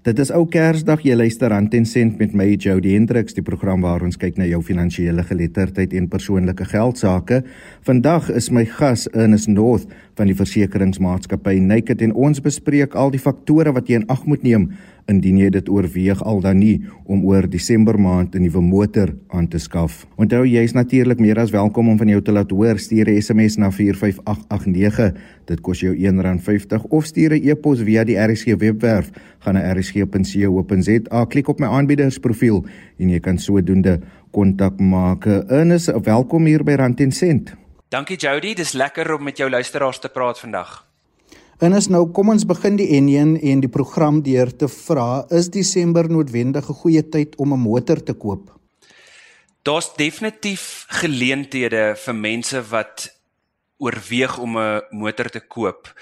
Dit is ou Kersdag, jy luister aan Ten Cent met my Jody Hendriks, die program waar ons kyk na jou finansiële geletterdheid en persoonlike geldsaake. Vandag is my gas Ernest North van die versekeringsmaatskappy Naked en ons bespreek al die faktore wat jy in ag moet neem indien jy dit oorweeg al dan nie om oor Desember maand 'n nuwe motor aan te skaf. Onthou jy is natuurlik meer as welkom om van jou te laat hoor. Stuur 'n SMS na 45889. Dit kos jou R1.50 of stuur 'n e-pos via die RSG webwerf. Gaan na rsg.co.za, klik op my aanbiedersprofiel en jy kan sodoende kontak maak. Ernest, welkom hier by Rand en Sent. Dankie Jody, dis lekker om met jou luisteraars te praat vandag. En is nou kom ons begin die N1 en die program deur te vra, is Desember noodwendig 'n goeie tyd om 'n motor te koop? Daar's definitief geleenthede vir mense wat oorweeg om 'n motor te koop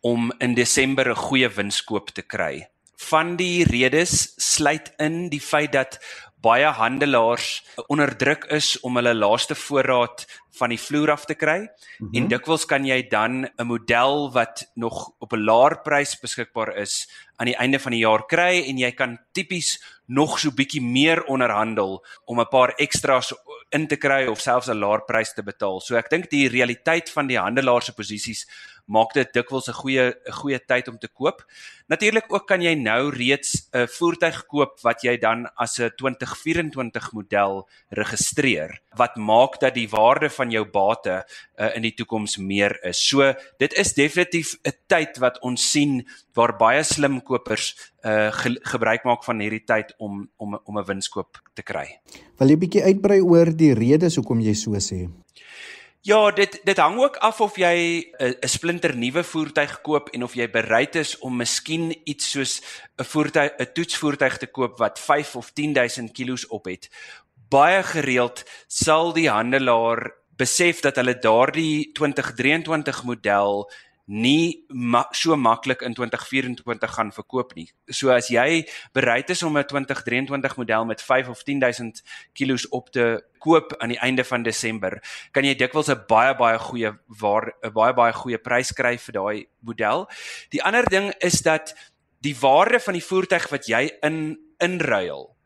om in Desember 'n goeie winskoop te kry. Van die redes sluit in die feit dat baie handelaars onder druk is om hulle laaste voorraad van die vloer af te kry mm -hmm. en dikwels kan jy dan 'n model wat nog op 'n laer prys beskikbaar is aan die einde van die jaar kry en jy kan tipies nog so bietjie meer onderhandel om 'n paar ekstra's in te kry of selfs 'n laer prys te betaal. So ek dink die realiteit van die handelaar se posisies maak dit dikwels 'n goeie 'n goeie tyd om te koop. Natuurlik ook kan jy nou reeds 'n voertuig koop wat jy dan as 'n 2024 model registreer wat maak dat die waarde van jou bate uh, in die toekoms meer is. So dit is definitief 'n tyd wat ons sien waar baie slim kopers uh ge gebruik maak van hierdie tyd om om om 'n winskoop te kry. Wil jy bietjie uitbrei oor die redes hoekom jy so sê? Ja, dit dit hang ook af of jy 'n 'n splinter nuwe voertuig koop en of jy bereid is om miskien iets soos 'n voertuig 'n toetsvoertuig te koop wat 5 of 10000 kg op het. Baie gereeld sal die handelaar besef dat hulle daardie 2023 model nie ma so maklik in 2024 gaan verkoop nie. So as jy bereid is om 'n 2023 model met 5 of 10000 kilos op te koop aan die einde van Desember, kan jy dikwels 'n baie baie goeie waar 'n baie baie goeie prys kry vir daai model. Die ander ding is dat die waarde van die voertuig wat jy in inruil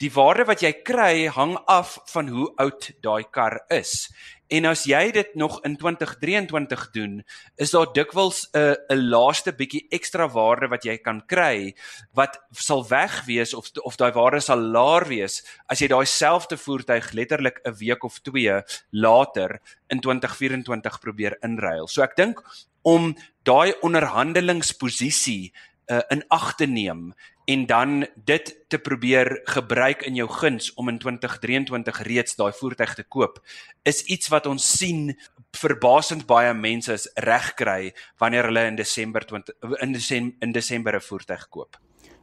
Die waarde wat jy kry hang af van hoe oud daai kar is. En as jy dit nog in 2023 doen, is daar dikwels 'n 'n laaste bietjie ekstra waarde wat jy kan kry wat sal weg wees of of daai waarde sal laer wees as jy daai selfde voertuig letterlik 'n week of 2 later in 2024 probeer inruil. So ek dink om daai onderhandelingsposisie uh, in ag te neem en dan dit te probeer gebruik in jou guns om in 2023 reeds daai voertuig te koop is iets wat ons sien verbasend baie mense reg kry wanneer hulle in Desember 20 in Desember in Desember 'n voertuig koop.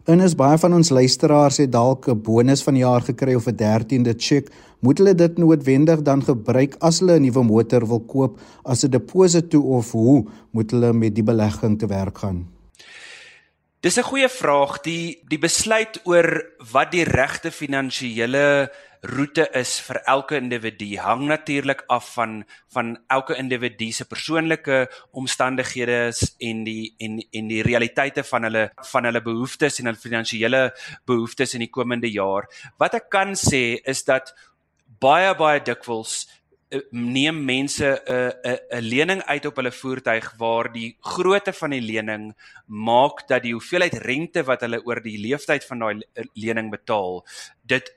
En is baie van ons luisteraars het dalk 'n bonus van die jaar gekry of 'n 13de cheque, moet hulle dit noodwendig dan gebruik as hulle 'n nuwe motor wil koop as 'n deposito of hoe moet hulle met die belegging te werk gaan? Dis 'n goeie vraag. Die die besluit oor wat die regte finansiële roete is vir elke individu hang natuurlik af van van elke individu se persoonlike omstandighede en die en en die realiteite van hulle van hulle behoeftes en hulle finansiële behoeftes in die komende jaar. Wat ek kan sê is dat baie baie dikwels neem mense 'n uh, 'n uh, 'n lening uit op hulle voertuig waar die grootte van die lening maak dat die hoeveelheid rente wat hulle oor die lewensduur van daai eh, lening betaal dit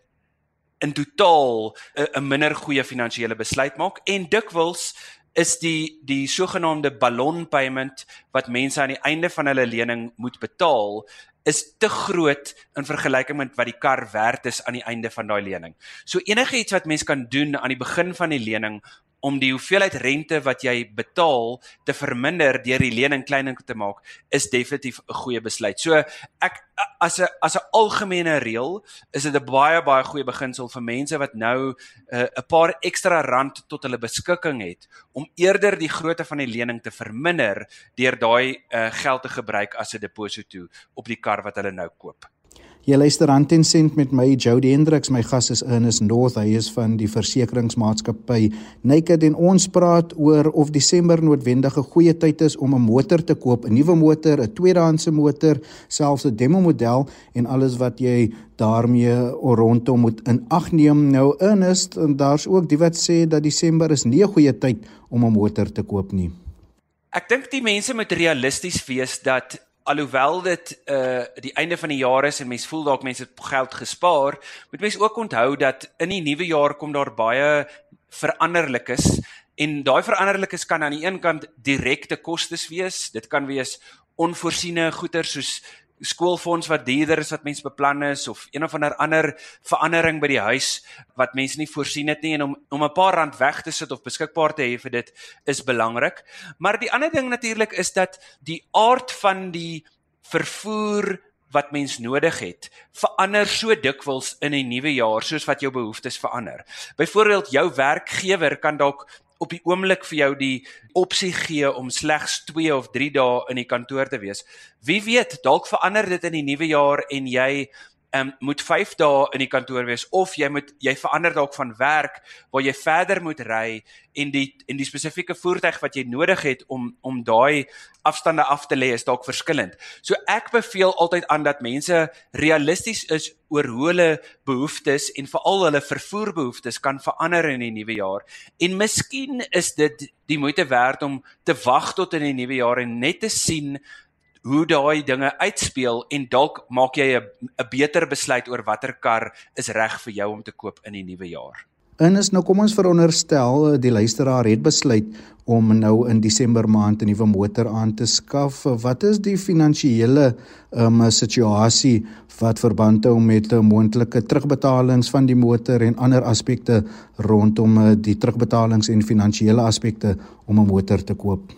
in totaal 'n uh, minder goeie finansiële besluit maak. En dikwels is die die sogenaamde ballon payment wat mense aan die einde van hulle lening moet betaal is te groot in vergelyking met wat die kar werd is aan die einde van daai lening. So enige iets wat mens kan doen aan die begin van die lening om die hoeveelheid rente wat jy betaal te verminder deur die lening kleiner te maak is definitief 'n goeie besluit. So ek as 'n as 'n algemene reël is dit 'n baie baie goeie beginsel vir mense wat nou eh, 'n uh, paar ekstra rand tot hulle beskikking het om eerder die grootte van die lening te verminder deur daai uh, geld te gebruik as 'n deposito op die kar wat hulle nou koop. Jy luister aan ten sent met my Jody Hendriks. My gas is Ernest North. Hy is van die versekeringsmaatskappy Naked en ons praat oor of Desember noodwendig 'n goeie tyd is om 'n motor te koop, 'n nuwe motor, 'n tweedehandse motor, selfs 'n demo model en alles wat jy daarmee rondom moet in ag neem. Nou Ernest, daar's ook die wat sê dat Desember is nie 'n goeie tyd om 'n motor te koop nie. Ek dink die mense moet realisties wees dat alhoewel dit uh die einde van die jaar is en mense voel dalk mense het geld gespaar, moet mense ook onthou dat in die nuwe jaar kom daar baie veranderlikes en daai veranderlikes kan aan die een kant direkte kostes wees, dit kan wees onvoorsiene goeder soos skoolfonds wat duurder is wat mense beplan is of een of ander ander verandering by die huis wat mense nie voorsien het nie en om om 'n paar rand weg te sit of beskikbaar te hê vir dit is belangrik. Maar die ander ding natuurlik is dat die aard van die vervoer wat mens nodig het verander so dikwels in 'n nuwe jaar soos wat jou behoeftes verander. Byvoorbeeld jou werkgewer kan dalk op die oomblik vir jou die opsie gee om slegs 2 of 3 dae in die kantoor te wees. Wie weet, dalk verander dit in die nuwe jaar en jy um, moet 5 dae in die kantoor wees of jy moet jy verander dalk van werk waar jy verder moet ry en die en die spesifieke voertuig wat jy nodig het om om daai afstande af te lê is dalk verskillend. So ek beveel altyd aan dat mense realisties is oor hoe hulle behoeftes en veral hulle vervoerbehoeftes kan verander in die nuwe jaar. En miskien is dit die moeite werd om te wag tot in die nuwe jaar en net te sien hoe daai dinge uitspeel en dalk maak jy 'n beter besluit oor watter kar is reg vir jou om te koop in die nuwe jaar. En is nou kom ons veronderstel die luisteraar het besluit om nou in Desember maand 'n nuwe motor aan te skaf. Wat is die finansiële um, situasie wat verband hou met 'n moontlike terugbetalings van die motor en ander aspekte rondom uh, die terugbetalings en finansiële aspekte om 'n motor te koop?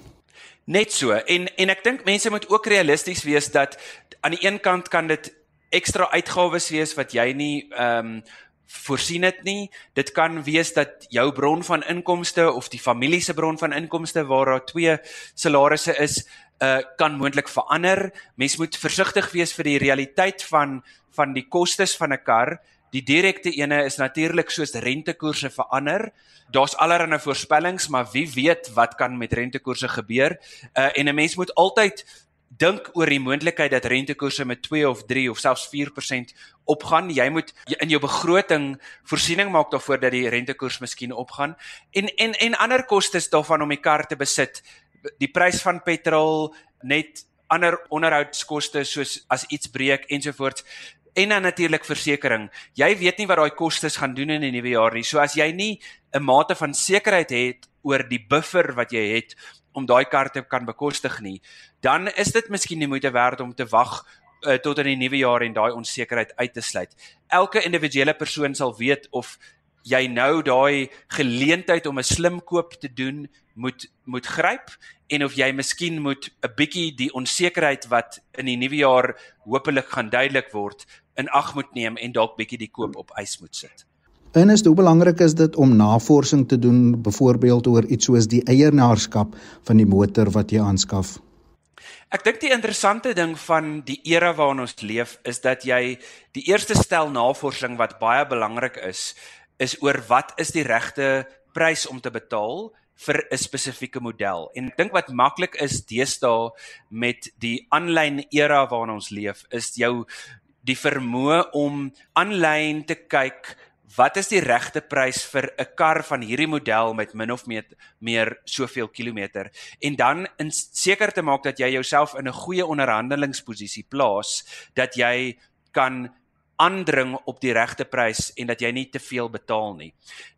Net so. En en ek dink mense moet ook realisties wees dat aan die een kant kan dit ekstra uitgawes wees wat jy nie ehm um, voorsien het nie. Dit kan wees dat jou bron van inkomste of die familie se bron van inkomste waar daar twee salarisse is, uh kan moontlik verander. Mens moet versigtig wees vir die realiteit van van die kostes van 'n kar. Die direkte ene is natuurlik soos rentekoerse verander. Daar's allerlei voorspellings, maar wie weet wat kan met rentekoerse gebeur? Uh en 'n mens moet altyd dink oor die moontlikheid dat rentekoerse met 2 of 3 of selfs 4% opgaan. Jy moet in jou begroting voorsiening maak daarvoor dat die rentekoers miskien opgaan. En en en ander kostes daarvan om die kar te besit. Die prys van petrol, net ander onderhoudskoste soos as iets breek ensovoorts en dan natuurlik versekerings. Jy weet nie wat daai kostes gaan doen in die nuwe jaar nie. So as jy nie 'n mate van sekerheid het oor die buffer wat jy het om daai kar te kan bekostig nie, dan is dit miskien nie moeite werd om te wag uh, tot in die nuwe jaar en daai onsekerheid uit te sluit. Elke individuele persoon sal weet of jy nou daai geleentheid om 'n slim koop te doen moet moet gryp en of jy miskien moet 'n bietjie die onsekerheid wat in die nuwe jaar hopelik gaan duidelik word in ag moet neem en dalk bietjie die koop op ys moet sit. En is hoe belangrik is dit om navorsing te doen byvoorbeeld oor iets soos die eienaarskap van die motor wat jy aanskaf? Ek dink die interessante ding van die era waarin ons leef is dat jy die eerste stel navorsing wat baie belangrik is is oor wat is die regte prys om te betaal vir 'n spesifieke model. En ek dink wat maklik is deesdae met die aanlyn era waarin ons leef is jou die vermoë om aanlyn te kyk wat is die regte prys vir 'n kar van hierdie model met min of meer meer soveel kilometer en dan in seker te maak dat jy jouself in 'n goeie onderhandelingsposisie plaas dat jy kan aandring op die regte prys en dat jy nie te veel betaal nie.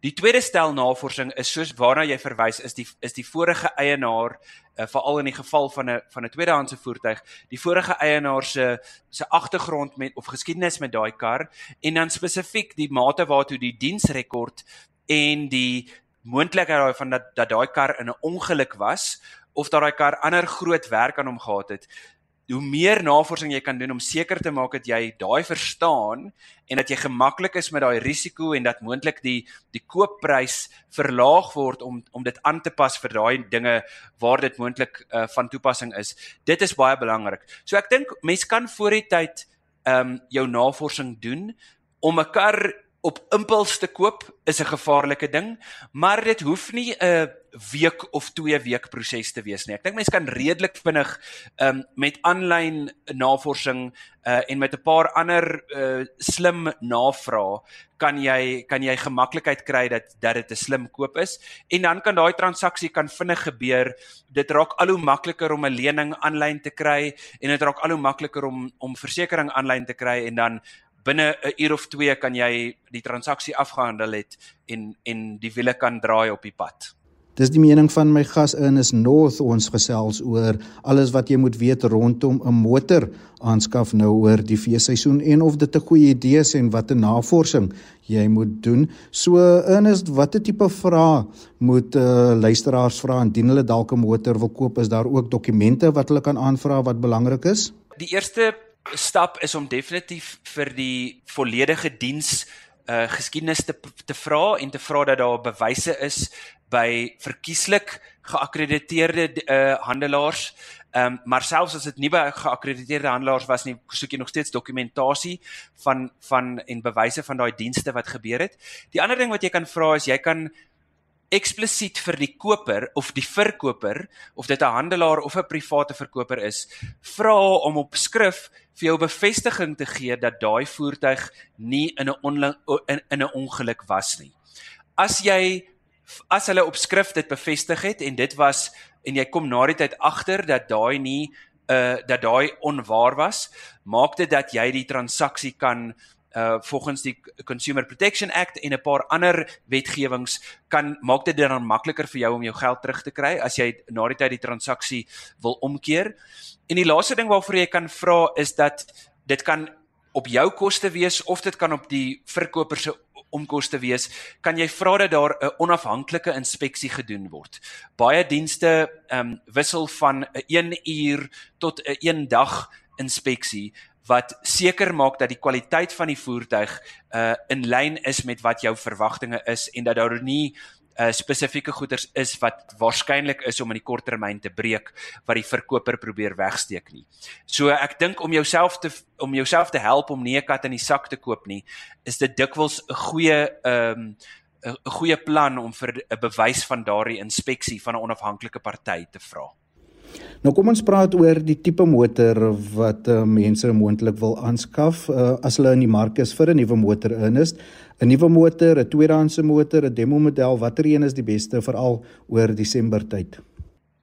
Die tweede stel navorsing is soos waarna jy verwys is die is die vorige eienaar uh, veral in die geval van 'n van 'n tweedehandse voertuig, die vorige eienaar se se agtergrond met of geskiedenis met daai kar en dan spesifiek die mate waartoe die diensrekord en die moontlikheid van dat dat daai kar in 'n ongeluk was of dat daai kar ander groot werk aan hom gehad het hoe meer navorsing jy kan doen om seker te maak dat jy daai verstaan en dat jy gemaklik is met daai risiko en dat moontlik die die koopprys verlaag word om om dit aan te pas vir daai dinge waar dit moontlik uh, van toepassing is. Dit is baie belangrik. So ek dink mense kan voor die tyd ehm um, jou navorsing doen om 'n kar op impuls te koop is 'n gevaarlike ding, maar dit hoef nie 'n week of 2 week proses te wees nie. Ek dink mense kan redelik vinnig um, met aanlyn navorsing uh, en met 'n paar ander uh, slim navrae kan jy kan jy gemaklikheid kry dat dat dit 'n slim koop is en dan kan daai transaksie kan vinnig gebeur. Dit raak al hoe makliker om 'n lening aanlyn te kry en dit raak al hoe makliker om om versekerings aanlyn te kry en dan binne 'n uur of 2 kan jy die transaksie afgehandel het en en die wiele kan draai op die pad. Dis die mening van my gas Ernest North ons gesels oor alles wat jy moet weet rondom 'n motor aanskaf nou oor die feesseisoen en of dit 'n goeie idee is en watter navorsing jy moet doen. So Ernest, watter tipe vrae moet uh, luisteraars vra indien hulle dalk 'n motor wil koop? Is daar ook dokumente wat hulle kan aanvra wat belangrik is? Die eerste stap is om definitief vir die volledige diens uh geskiedenis te te vra en te vra dat daar bewyse is by verkieslik geakkrediteerde uh handelaars. Ehm um, maar selfs as dit nie by geakkrediteerde handelaars was nie, soek jy nog steeds dokumentasie van van en bewyse van daai dienste wat gebeur het. Die ander ding wat jy kan vra is jy kan eksplisiet vir die koper of die verkoper of dit 'n handelaar of 'n private verkoper is, vra om op skrif vir jou bevestiging te gee dat daai voertuig nie in 'n in, in 'n ongeluk was nie. As jy as hulle op skrif dit bevestig het en dit was en jy kom na die tyd agter dat daai nie uh dat daai onwaar was, maak dit dat jy die transaksie kan uh volgens die Consumer Protection Act en 'n paar ander wetgewings kan maak dit dan makliker vir jou om jou geld terug te kry as jy na die tyd die transaksie wil omkeer. En die laaste ding waarvoor jy kan vra is dat dit kan op jou koste wees of dit kan op die verkoper se onkoste wees, kan jy vra dat daar 'n onafhanklike inspeksie gedoen word. Baie dienste ehm um, wissel van 'n 1 uur tot 'n 1 dag inspeksie wat seker maak dat die kwaliteit van die voertuig uh in lyn is met wat jou verwagtinge is en dat daar nie uh spesifieke goederes is wat waarskynlik is om in die kort termyn te breek wat die verkoper probeer wegsteek nie. So ek dink om jouself te om jouself te help om nie 'n kat in die sak te koop nie, is dit dikwels 'n goeie um 'n goeie plan om vir 'n bewys van daardie inspeksie van 'n onafhanklike party te vra. Nou kom ons praat oor die tipe motor wat uh, mense moontlik wil aanskaf uh, as hulle in die mark is vir 'n nuwe motor inus. 'n Nuwe motor, 'n tweedehandse motor, 'n demo model, watter een is die beste veral oor Desember tyd?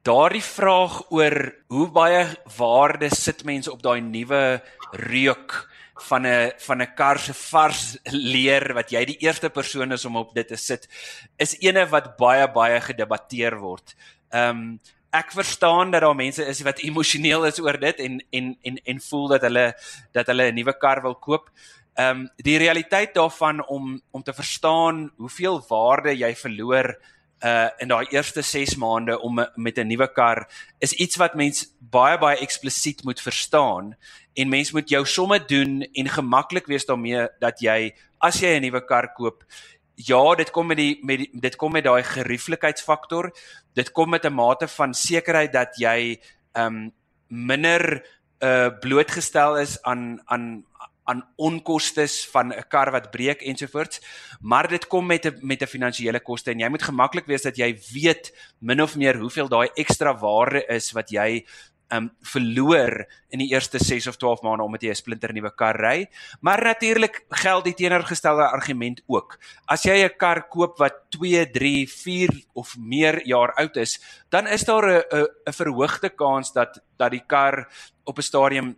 Daardie vraag oor hoe baie waarde sit mense op daai nuwe reuk van 'n van 'n kar se vars leer wat jy die eerste persoon is om op dit te sit is ene wat baie baie gedebatteer word. Ehm um, ek verstaan dat daar mense is wat emosioneel is oor dit en en en en voel dat hulle dat hulle 'n nuwe kar wil koop. Ehm um, die realiteit daarvan om om te verstaan hoeveel waarde jy verloor uh in daai eerste 6 maande om met 'n nuwe kar is iets wat mens baie baie eksplisiet moet verstaan en mens moet jou somme doen en gemaklik wees daarmee dat jy as jy 'n nuwe kar koop ja, dit kom met die met die, dit kom met daai gerieflikheidsfaktor. Dit kom met 'n mate van sekerheid dat jy ehm um, minder uh blootgestel is aan aan aan onkoste van 'n kar wat breek ensovoorts, maar dit kom met 'n met 'n finansiële koste en jy moet gemaklik wees dat jy weet min of meer hoeveel daai ekstra waarde is wat jy um verloor in die eerste 6 of 12 maande omdat jy 'n splinter nuwe kar ry. Maar natuurlik geld die teenoorgestelde argument ook. As jy 'n kar koop wat 2, 3, 4 of meer jaar oud is, dan is daar 'n 'n verhoogde kans dat dat die kar op 'n stadium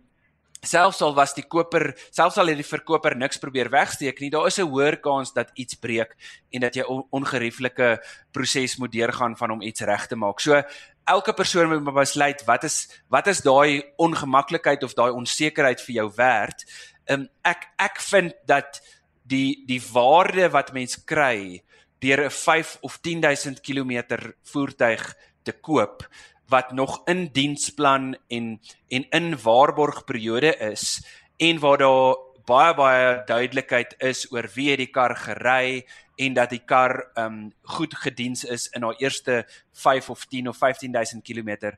selfs al was die koper selfs al het die verkoper niks probeer wegsteek nie daar is 'n hoër kans dat iets breek en dat jy ongerieflike proses moet deurgaan van om iets reg te maak. So elke persoon moet besluit wat is wat is daai ongemaklikheid of daai onsekerheid vir jou werd. Um, ek ek vind dat die die waarde wat mens kry deur 'n 5 of 10000 km voertuig te koop wat nog in diensplan en en in waarborgperiode is en waar daar baie baie duidelikheid is oor wie het die kar gery en dat die kar um goed gediens is in haar eerste 5 of 10 of 15000 km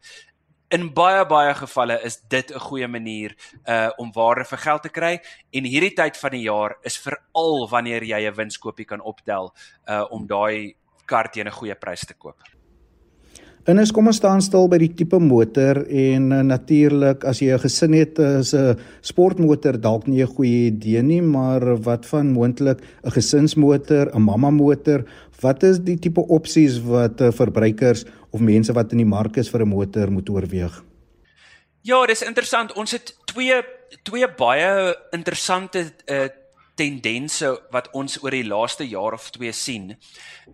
In baie baie gevalle is dit 'n goeie manier uh om waarde vir geld te kry en hierdie tyd van die jaar is veral wanneer jy 'n winskoopie kan optel uh om daai kar teen 'n goeie prys te koop. En is kom ons staan stil by die tipe motor en uh, natuurlik as jy 'n gesin het is 'n sportmotor dalk nie 'n goeie idee nie, maar wat van moontlik 'n gesinsmotor, 'n mamma motor? Wat is die tipe opsies wat uh, verbruikers of mense wat in die mark is vir 'n motor moet oorweeg? Ja, dis interessant. Ons het twee twee baie interessante uh, tendense wat ons oor die laaste jaar of twee sien.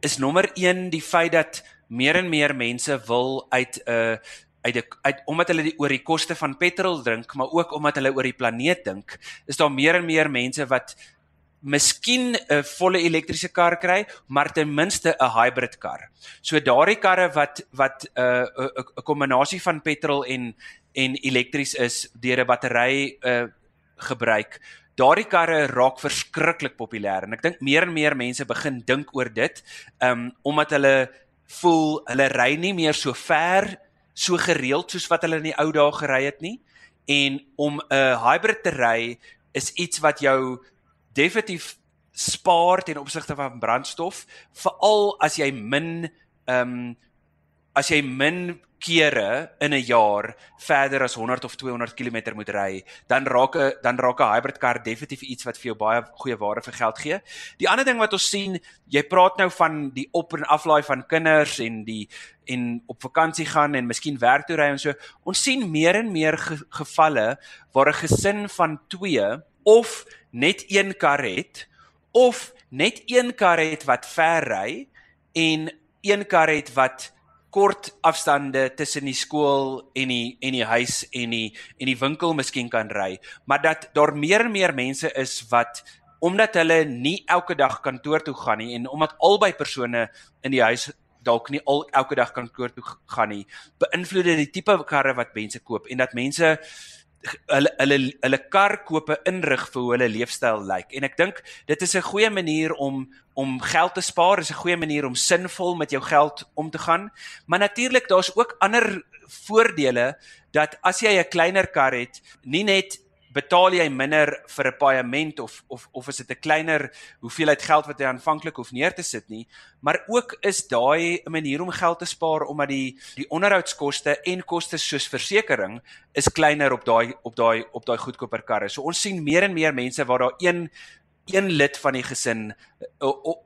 Is nommer 1 die feit dat meer en meer mense wil uit 'n uh, uit die uit omdat hulle die oor die koste van petrol dink, maar ook omdat hulle oor die planeet dink, is daar meer en meer mense wat miskien 'n volle elektriese kar kry, maar ten minste 'n hybrid kar. So daardie karre wat wat 'n uh, 'n kombinasie van petrol en en elektries is deur 'n battery uh gebruik. Daardie karre raak verskriklik populêr en ek dink meer en meer mense begin dink oor dit, um omdat hulle voel hulle ry nie meer so ver so gereeld soos wat hulle in die ou dae gery het nie. En om 'n hybrid te ry is iets wat jou definitief spaar ten opsigte van brandstof veral as jy min ehm um, as jy min kere in 'n jaar verder as 100 of 200 km moet ry, dan raak 'n dan raak 'n hybrid kar definitief iets wat vir jou baie goeie waarde vir geld gee. Die ander ding wat ons sien, jy praat nou van die op en aflaai van kinders en die en op vakansie gaan en miskien werk toe ry en so. Ons sien meer en meer ge gevalle waar 'n gesin van 2 of net een kar het of net een kar het wat ver ry en een kar het wat kort afstande tussen die skool en die en die huis en die en die winkel miskien kan ry, maar dat daar meer en meer mense is wat omdat hulle nie elke dag kantoor toe gaan nie en omdat albei persone in die huis dalk nie al elke dag kantoor toe gaan nie, beïnvloed dit die tipe karre wat mense koop en dat mense hulle hulle hulle kar kope inrig vir hoe hulle leefstyl lyk. En ek dink dit is 'n goeie manier om om geld te spaar, is 'n goeie manier om sinvol met jou geld om te gaan. Maar natuurlik daar's ook ander voordele dat as jy 'n kleiner kar het, nie net betaal jy minder vir 'n paaiement of of of is dit 'n kleiner hoeveelheid geld wat jy aanvanklik hoef neer te sit nie, maar ook is daai 'n manier om geld te spaar omdat die die onderhoudskoste en kostes soos versekerings is kleiner op daai op daai op daai goedkoper karre. So ons sien meer en meer mense waar daar een een lid van die gesin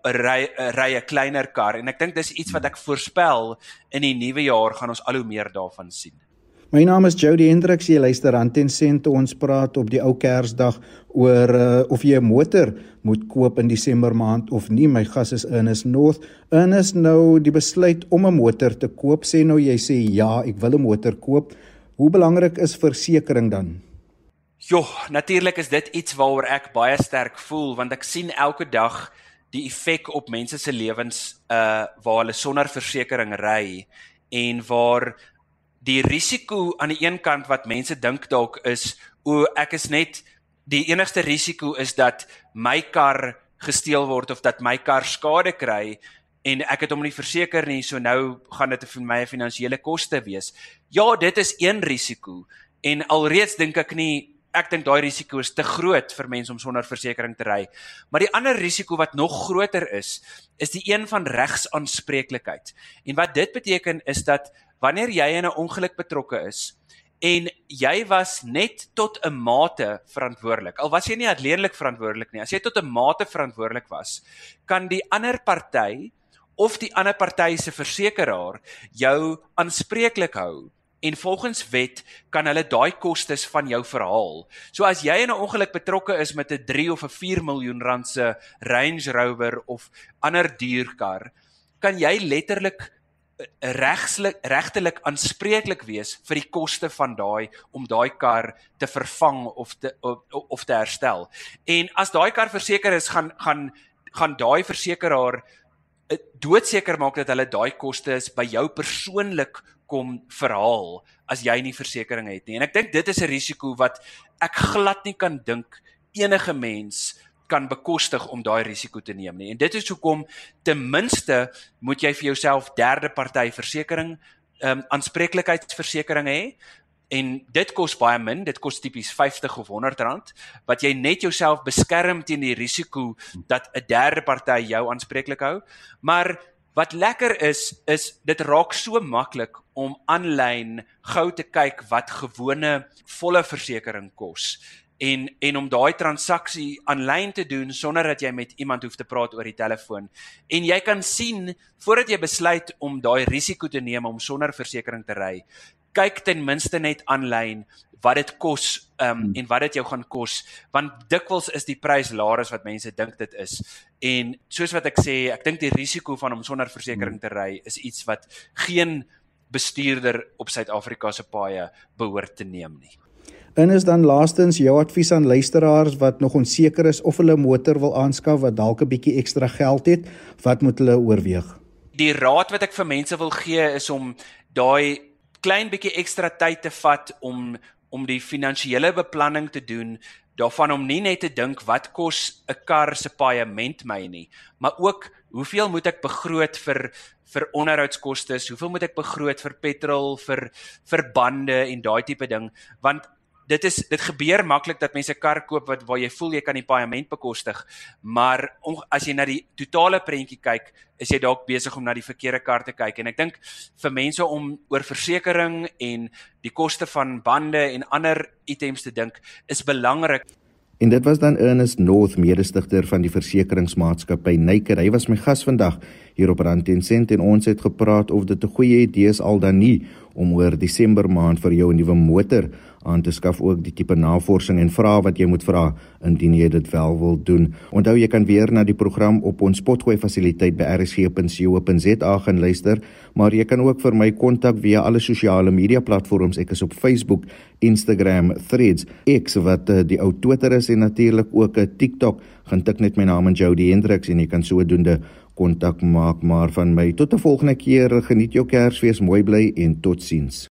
ry ry 'n kleiner kar en ek dink dis iets wat ek voorspel in die nuwe jaar gaan ons al hoe meer daarvan sien. My naam is Jody Hendriks. Jy luister aan Ten Cent. Ons praat op die ou Kersdag oor uh, of jy 'n motor moet koop in Desember maand of nie. My gas is Ernest North. Ernest nou die besluit om 'n motor te koop. Sê nou jy sê ja, ek wil 'n motor koop. Hoe belangrik is versekerings dan? Jo, natuurlik is dit iets waaroor ek baie sterk voel want ek sien elke dag die effek op mense se lewens uh waar hulle sonder versekerings ry en waar die risiko aan die een kant wat mense dink dalk is o ek is net die enigste risiko is dat my kar gesteel word of dat my kar skade kry en ek het hom nie verseker nie so nou gaan dit vir my 'n finansiële koste wees. Ja, dit is een risiko en alreeds dink ek nie ek dink daai risiko is te groot vir mense om sonder versekerings te ry. Maar die ander risiko wat nog groter is, is die een van regsaanspreeklikheid. En wat dit beteken is dat wanneer jy in 'n ongeluk betrokke is en jy was net tot 'n mate verantwoordelik. Al was jy nie alleenlik verantwoordelik nie. As jy tot 'n mate verantwoordelik was, kan die ander party of die ander party se versekeraar jou aanspreeklik hou en volgens wet kan hulle daai kostes van jou verhaal. So as jy in 'n ongeluk betrokke is met 'n 3 of 'n 4 miljoen rand se Range Rover of ander duur kar, kan jy letterlik regslik regtelik aanspreeklik wees vir die koste van daai om daai kar te vervang of te of, of te herstel. En as daai kar verseker is, gaan gaan gaan daai versekeraar eh, doodseker maak dat hulle daai kostes by jou persoonlik kom verhaal as jy nie versekerings het nie. En ek dink dit is 'n risiko wat ek glad nie kan dink enige mens kan bekostig om daai risiko te neem nie. En dit is hoekom ten minste moet jy vir jouself derde party versekerings ehm um, aanspreeklikheidsversekering hê. En dit kos baie min dit kos tipies 50 of 100 rand wat jy net jouself beskerm teen die risiko dat 'n derde party jou aanspreeklik hou. Maar wat lekker is is dit raak so maklik om aanlyn gou te kyk wat gewone volle versekerings kos en en om daai transaksie aanlyn te doen sonder dat jy met iemand hoef te praat oor die telefoon en jy kan sien voordat jy besluit om daai risiko te neem om sonder versekerings te ry kyk ten minste net aanlyn wat dit kos um, hmm. en wat dit jou gaan kos want dikwels is die prys laer as wat mense dink dit is en soos wat ek sê ek dink die risiko van om sonder versekerings hmm. te ry is iets wat geen bestuurder op Suid-Afrika se paaie behoort te neem nie. En is dan laastens jou advies aan luisteraars wat nog onseker is of hulle 'n motor wil aanskaf wat dalk 'n bietjie ekstra geld het, wat moet hulle oorweeg? Die raad wat ek vir mense wil gee is om daai klein bietjie ekstra tyd te vat om om die finansiële beplanning te doen daarvan om nie net te dink wat kos 'n kar se paaiement my nie maar ook hoeveel moet ek begroot vir vir onderhoudskoste hoeveel moet ek begroot vir petrol vir vir bande en daai tipe ding want dit is dit gebeur maklik dat mense 'n kar koop wat waar jy voel jy kan die paaiement bekostig, maar on, as jy na die totale prentjie kyk, is jy dalk besig om na die verkeerde kar te kyk en ek dink vir mense om oor versekerings en die koste van bande en ander items te dink is belangrik. En dit was dan Ernest North, mede-stigter van die versekeringsmaatskappy Naked. Hy was my gas vandag hier op Rand en Sent en ons het gepraat of dit 'n goeie idee is al dan nie om oor Desember maand vir jou 'n nuwe motor aan te skaf ook die tipe navorsing en vrae wat jy moet vra indien jy dit wel wil doen. Onthou jy kan weer na die program op ons potgooi fasiliteit by rsg.co.za gaan luister, maar jy kan ook vir my kontak via alle sosiale media platforms. Ek is op Facebook, Instagram, Threads, X wat uh, die ou Twitter is en natuurlik ook 'n uh, TikTok. Gaan tik net my naam in Jody Hendriks en jy kan sodoende kontak maak maar van my tot 'n volgende keer geniet jou Kersfees mooi bly en totsiens